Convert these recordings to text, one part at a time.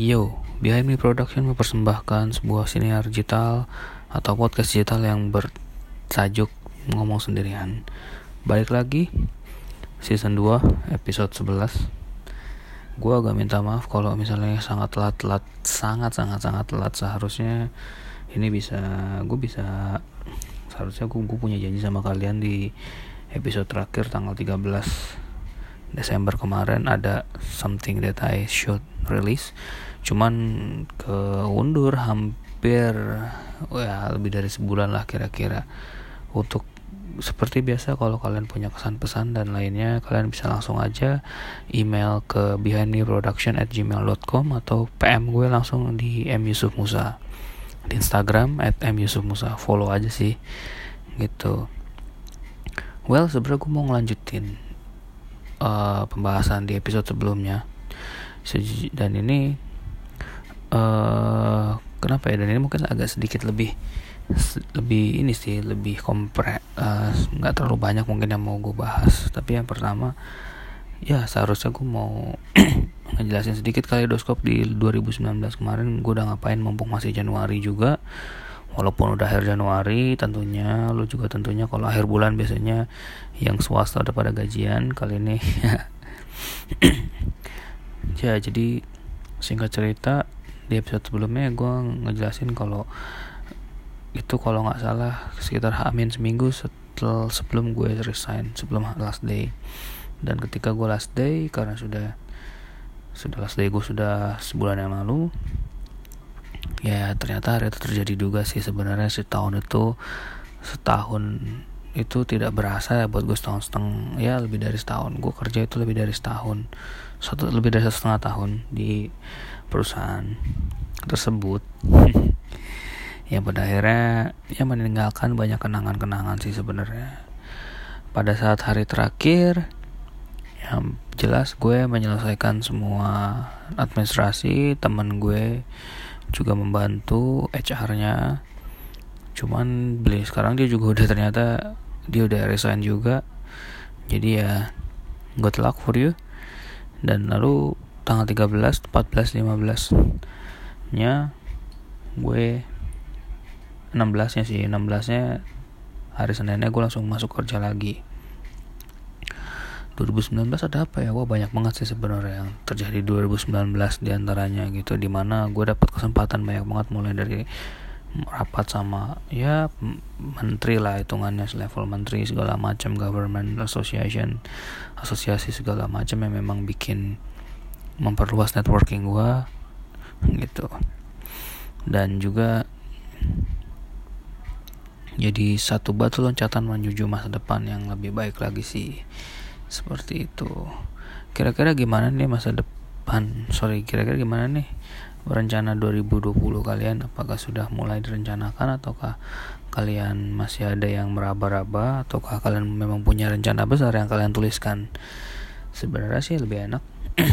Yo, Behind Me Production mempersembahkan sebuah siniar digital atau podcast digital yang bertajuk ngomong sendirian. Balik lagi season 2 episode 11. Gua agak minta maaf kalau misalnya sangat telat-telat, sangat sangat sangat telat seharusnya ini bisa gue bisa seharusnya gue, gue punya janji sama kalian di episode terakhir tanggal 13 Desember kemarin ada something that I should release cuman keundur hampir ya lebih dari sebulan lah kira-kira. Untuk seperti biasa kalau kalian punya kesan pesan dan lainnya kalian bisa langsung aja email ke behindmeproduction at gmail.com atau PM gue langsung di M Yusuf Musa di Instagram at M Yusuf Musa follow aja sih gitu. Well sebenernya gue mau ngelanjutin uh, pembahasan di episode sebelumnya. Dan ini uh, kenapa ya? Dan ini mungkin agak sedikit lebih lebih ini sih lebih kompre eh, nggak uh, terlalu banyak mungkin yang mau gue bahas. Tapi yang pertama ya seharusnya gue mau ngejelasin sedikit kaleidoskop di 2019 kemarin. Gue udah ngapain mumpung masih Januari juga. Walaupun udah akhir Januari tentunya lu juga tentunya kalau akhir bulan biasanya yang swasta udah pada gajian kali ini. Ya jadi singkat cerita di episode sebelumnya gue ngejelasin kalau itu kalau nggak salah sekitar hamin seminggu setelah sebelum gue resign sebelum last day. Dan ketika gue last day karena sudah sudah last day gue sudah sebulan yang lalu ya ternyata hari itu terjadi juga sih sebenarnya setahun itu setahun itu tidak berasa ya buat gue setahun setengah ya lebih dari setahun. Gue kerja itu lebih dari setahun satu lebih dari satu setengah tahun di perusahaan tersebut. Yang pada akhirnya ya meninggalkan banyak kenangan-kenangan sih sebenarnya. Pada saat hari terakhir yang jelas gue menyelesaikan semua administrasi teman gue juga membantu HR-nya cuman beli sekarang dia juga udah ternyata dia udah resign juga. Jadi ya good luck for you dan lalu tanggal 13 14 15 nya gue 16 nya sih. 16 nya hari Seninnya gue langsung masuk kerja lagi. 2019 ada apa ya? Wah banyak banget sih sebenarnya yang terjadi 2019 di antaranya gitu di mana gue dapat kesempatan banyak banget mulai dari rapat sama ya menteri lah hitungannya level menteri segala macam government association asosiasi segala macam yang memang bikin memperluas networking gue gitu. Dan juga jadi satu batu loncatan menuju masa depan yang lebih baik lagi sih seperti itu. Kira-kira gimana nih masa depan? Sorry kira-kira gimana nih rencana 2020 kalian apakah sudah mulai direncanakan ataukah kalian masih ada yang meraba-raba ataukah kalian memang punya rencana besar yang kalian tuliskan? Sebenarnya sih lebih enak.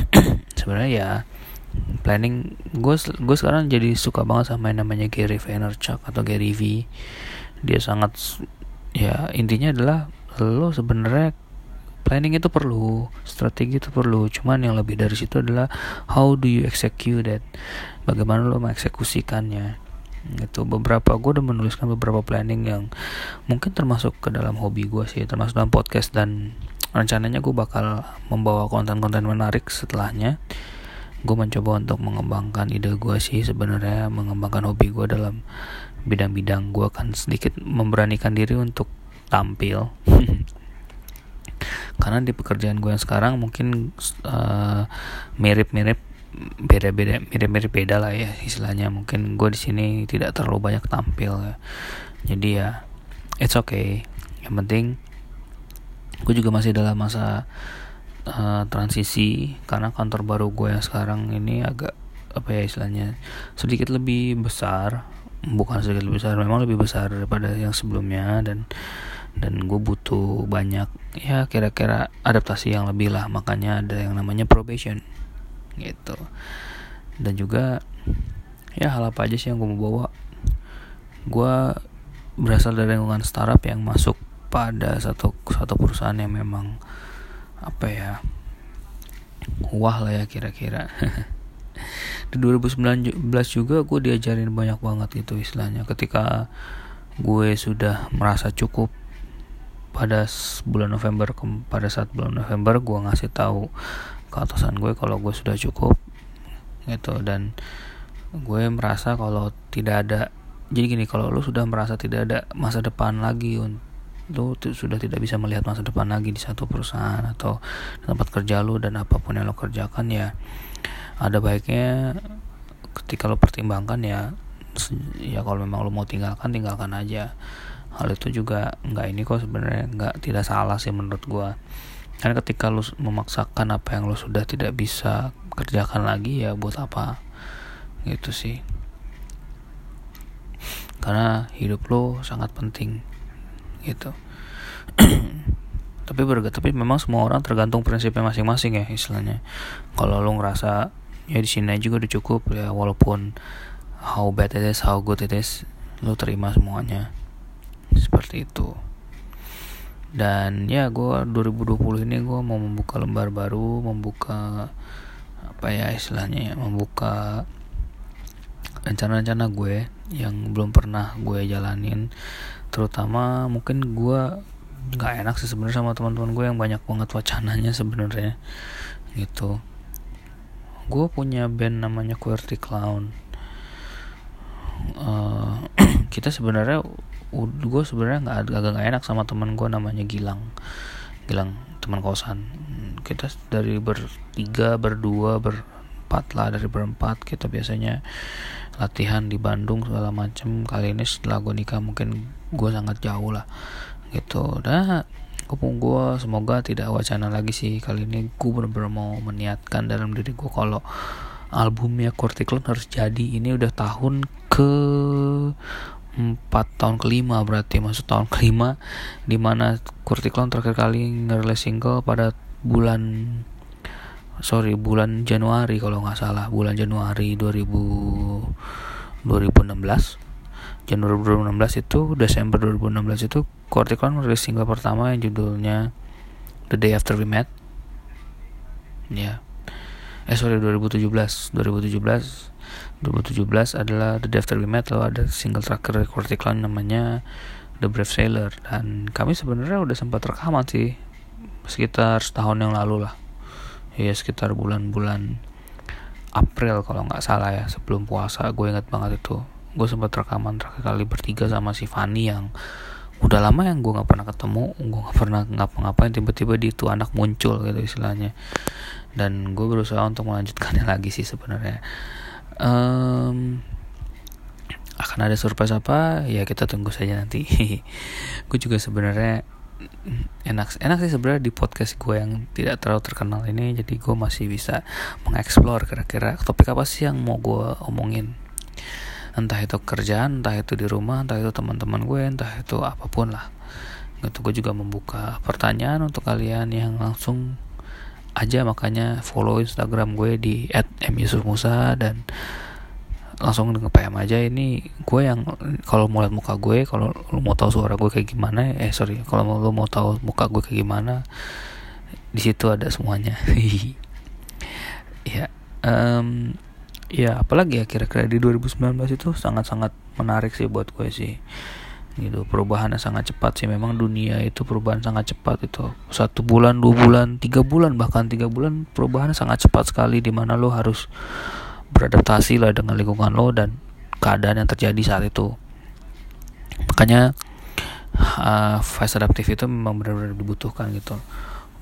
Sebenarnya ya planning gue gue sekarang jadi suka banget sama yang namanya Gary Vaynerchuk atau Gary V. Dia sangat ya intinya adalah lo sebenarnya planning itu perlu strategi itu perlu. Cuman yang lebih dari situ adalah how do you execute that? Bagaimana lo mengeksekusikannya? Itu beberapa gue udah menuliskan beberapa planning yang mungkin termasuk ke dalam hobi gue sih termasuk dalam podcast dan rencananya gue bakal membawa konten-konten menarik setelahnya. Gue mencoba untuk mengembangkan ide gue sih sebenarnya mengembangkan hobi gue dalam bidang-bidang gue akan sedikit memberanikan diri untuk tampil karena di pekerjaan gue yang sekarang mungkin uh, mirip-mirip beda-beda mirip-mirip beda lah ya istilahnya. Mungkin gue di sini tidak terlalu banyak tampil ya. Jadi ya it's okay. Yang penting gue juga masih dalam masa uh, transisi. Karena kantor baru gue yang sekarang ini agak apa ya istilahnya sedikit lebih besar. Bukan sedikit lebih besar memang lebih besar daripada yang sebelumnya. Dan dan gue butuh banyak ya kira-kira adaptasi yang lebih lah. Makanya ada yang namanya probation gitu. Dan juga ya hal apa aja sih yang gue mau bawa? Gue berasal dari lingkungan startup yang masuk pada satu satu perusahaan yang memang apa ya wah lah ya kira-kira. Di 2019 juga gue diajarin banyak banget gitu istilahnya. Ketika gue sudah merasa cukup pada bulan November pada saat bulan November gue ngasih tahu ke atasan gue kalau gue sudah cukup gitu. Dan gue merasa kalau tidak ada jadi gini kalau lu sudah merasa tidak ada masa depan lagi lu sudah tidak bisa melihat masa depan lagi di satu perusahaan atau tempat kerja lu dan apa pun yang lo kerjakan ya ada baiknya ketika lo pertimbangkan ya ya kalau memang lo mau tinggalkan tinggalkan aja hal itu juga nggak ini kok sebenarnya nggak tidak salah sih menurut gua. Karena ketika lo memaksakan apa yang lo sudah tidak bisa kerjakan lagi ya buat apa? Gitu sih. Karena hidup lo sangat penting gitu. Tapi berga tapi memang semua orang tergantung prinsipnya masing-masing ya istilahnya. Kalau lo ngerasa ya di sini juga udah cukup ya walaupun how bad it is how good it is lo terima semuanya seperti itu. Dan ya gue 2020 ini gue mau membuka lembar baru membuka apa ya istilahnya ya membuka rencana-rencana gue yang belum pernah gue jalanin. Terutama mungkin gue nggak enak sih sebenarnya sama teman-teman gue yang banyak banget wacananya sebenarnya gitu. Gue punya band namanya QWERTY Clown. Uh, kita sebenarnya gue sebenarnya nggak agak nggak enak sama teman gue namanya Gilang. Gilang teman kosan. Kita dari bertiga berdua berempat lah dari berempat kita biasanya latihan di Bandung segala macem. Kali ini setelah gue nikah mungkin gue sangat jauh lah gitu. Dah kupung gue semoga tidak wacana lagi sih kali ini. Gue bener-bener mau meniatkan dalam diri gue kalau albumnya Corticlon harus jadi. Ini udah tahun ke empat tahun kelima berarti masuk tahun kelima di mana Corticlon terakhir kali ngerilis single pada bulan sorry bulan Januari kalau nggak salah bulan Januari 2000 2016 Januari 2016 itu Desember 2016 itu Corticon rilis single pertama yang judulnya The Day After We Met. Ya. Yeah. eh sorry 2017 2017 2017 adalah The After We Met ada single terakhir Corticon namanya The Brave Sailor. Dan kami sebenarnya udah sempat rekaman sih sekitar setahun yang lalu lah. Ya sekitar bulan-bulan April kalau nggak salah ya sebelum puasa. Gue inget banget itu. Gue sempat rekaman terakhir kali bertiga sama si Fanny yang udah lama yang gue nggak pernah ketemu gue nggak pernah ngapa-ngapain tiba-tiba di itu anak muncul gitu istilahnya. Dan gue berusaha untuk melanjutkannya lagi sih sebenarnya um, akan ada surprise apa? Ya kita tunggu saja nanti. Gue juga sebenarnya enak enak sih sebenarnya di podcast gue yang tidak terlalu terkenal ini. Jadi gue masih bisa mengeksplor kira-kira topik apa sih yang mau gue omongin. Entah itu kerjaan entah itu di rumah entah itu teman-teman gue entah itu apa pun lah. Gitu gue juga membuka pertanyaan untuk kalian yang langsung aja makanya follow instagram gue di @myusufmusa dan langsung nge PM aja. Ini gue yang kalau mau lihat muka gue kalau lu mau tahu suara gue kayak gimana eh sorry kalau lu mau tahu muka gue kayak gimana di situ ada semuanya. Ya um, ya apalagi ya kira-kira di 2019 itu sangat-sangat menarik sih buat gue sih gitu perubahannya sangat cepat sih. Memang dunia itu perubahan sangat cepat itu. Satu bulan dua bulan tiga bulan bahkan tiga bulan perubahannya sangat cepat sekali di mana lo harus beradaptasi lah dengan lingkungan lo dan keadaan yang terjadi saat itu. Makanya uh, fast adaptif itu memang benar-benar dibutuhkan gitu.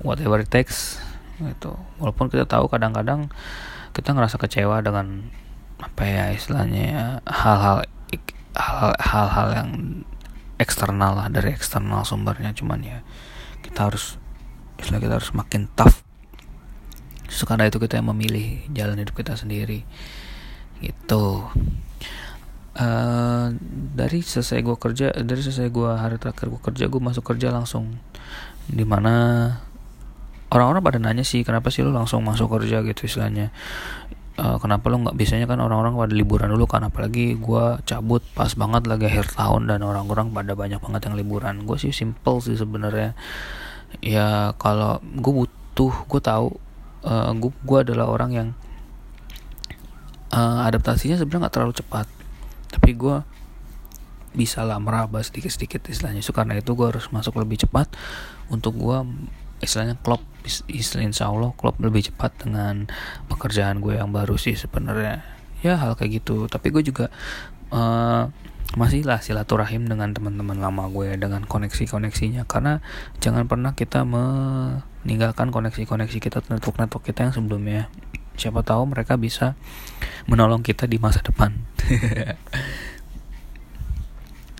Whatever it takes gitu. Walaupun kita tahu kadang-kadang kita ngerasa kecewa dengan apa ya istilahnya hal-hal hal-hal yang eksternal lah dari eksternal sumbernya. Cuman ya kita harus istilah kita harus makin tough. Karena itu kita yang memilih jalan hidup kita sendiri. Gitu. Uh, dari selesai gue kerja dari selesai gue hari terakhir gue kerja gue masuk kerja langsung. Di mana orang-orang pada nanya sih kenapa sih lo langsung masuk kerja? gitu istilahnya uh, kenapa lo nggak biasanya kan orang-orang pada liburan dulu kan apalagi gue cabut pas banget lagi akhir tahun dan orang-orang pada banyak banget yang liburan. Gue sih simple sih sebenarnya. Ya kalau gue butuh gue tahu uh, gue gue adalah orang yang uh, adaptasinya sebenarnya nggak terlalu cepat. Tapi gue bisa lah meraba sedikit-sedikit istilahnya. So karena itu gue harus masuk lebih cepat untuk gue istilahnya klop istilah insya Allah klop lebih cepat dengan pekerjaan gue yang baru sih sebenarnya. Ya hal kayak gitu. Tapi gue juga uh, masih lah silaturahim dengan teman-teman lama gue dengan koneksi-koneksinya. Karena jangan pernah kita meninggalkan koneksi-koneksi kita network-network kita yang sebelumnya. Siapa tahu mereka bisa menolong kita di masa depan.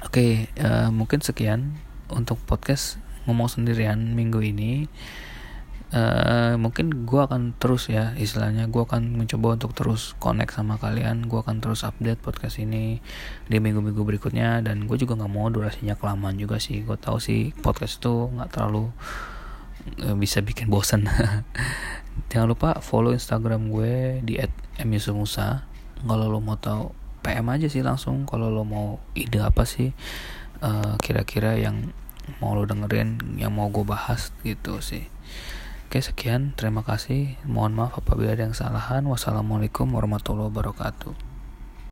Oke okay, uh, eh, mungkin sekian untuk podcast ngomong sendirian minggu ini Uh, mungkin gue akan terus ya istilahnya gue akan mencoba untuk terus connect sama kalian gue akan terus update podcast ini di minggu-minggu berikutnya dan gue juga nggak mau durasinya kelamaan juga sih. Gue tahu sih podcast itu nggak terlalu uh, bisa bikin bosan jangan lupa follow instagram gue di @emisumusa kalau lo mau tahu PM aja sih langsung kalau lo mau ide apa sih uh, kira-kira yang mau lo dengerin yang mau gue bahas gitu sih. Oke sekian. Terima kasih. Mohon maaf apabila ada yang kesalahan. Wassalamualaikum warahmatullahi wabarakatuh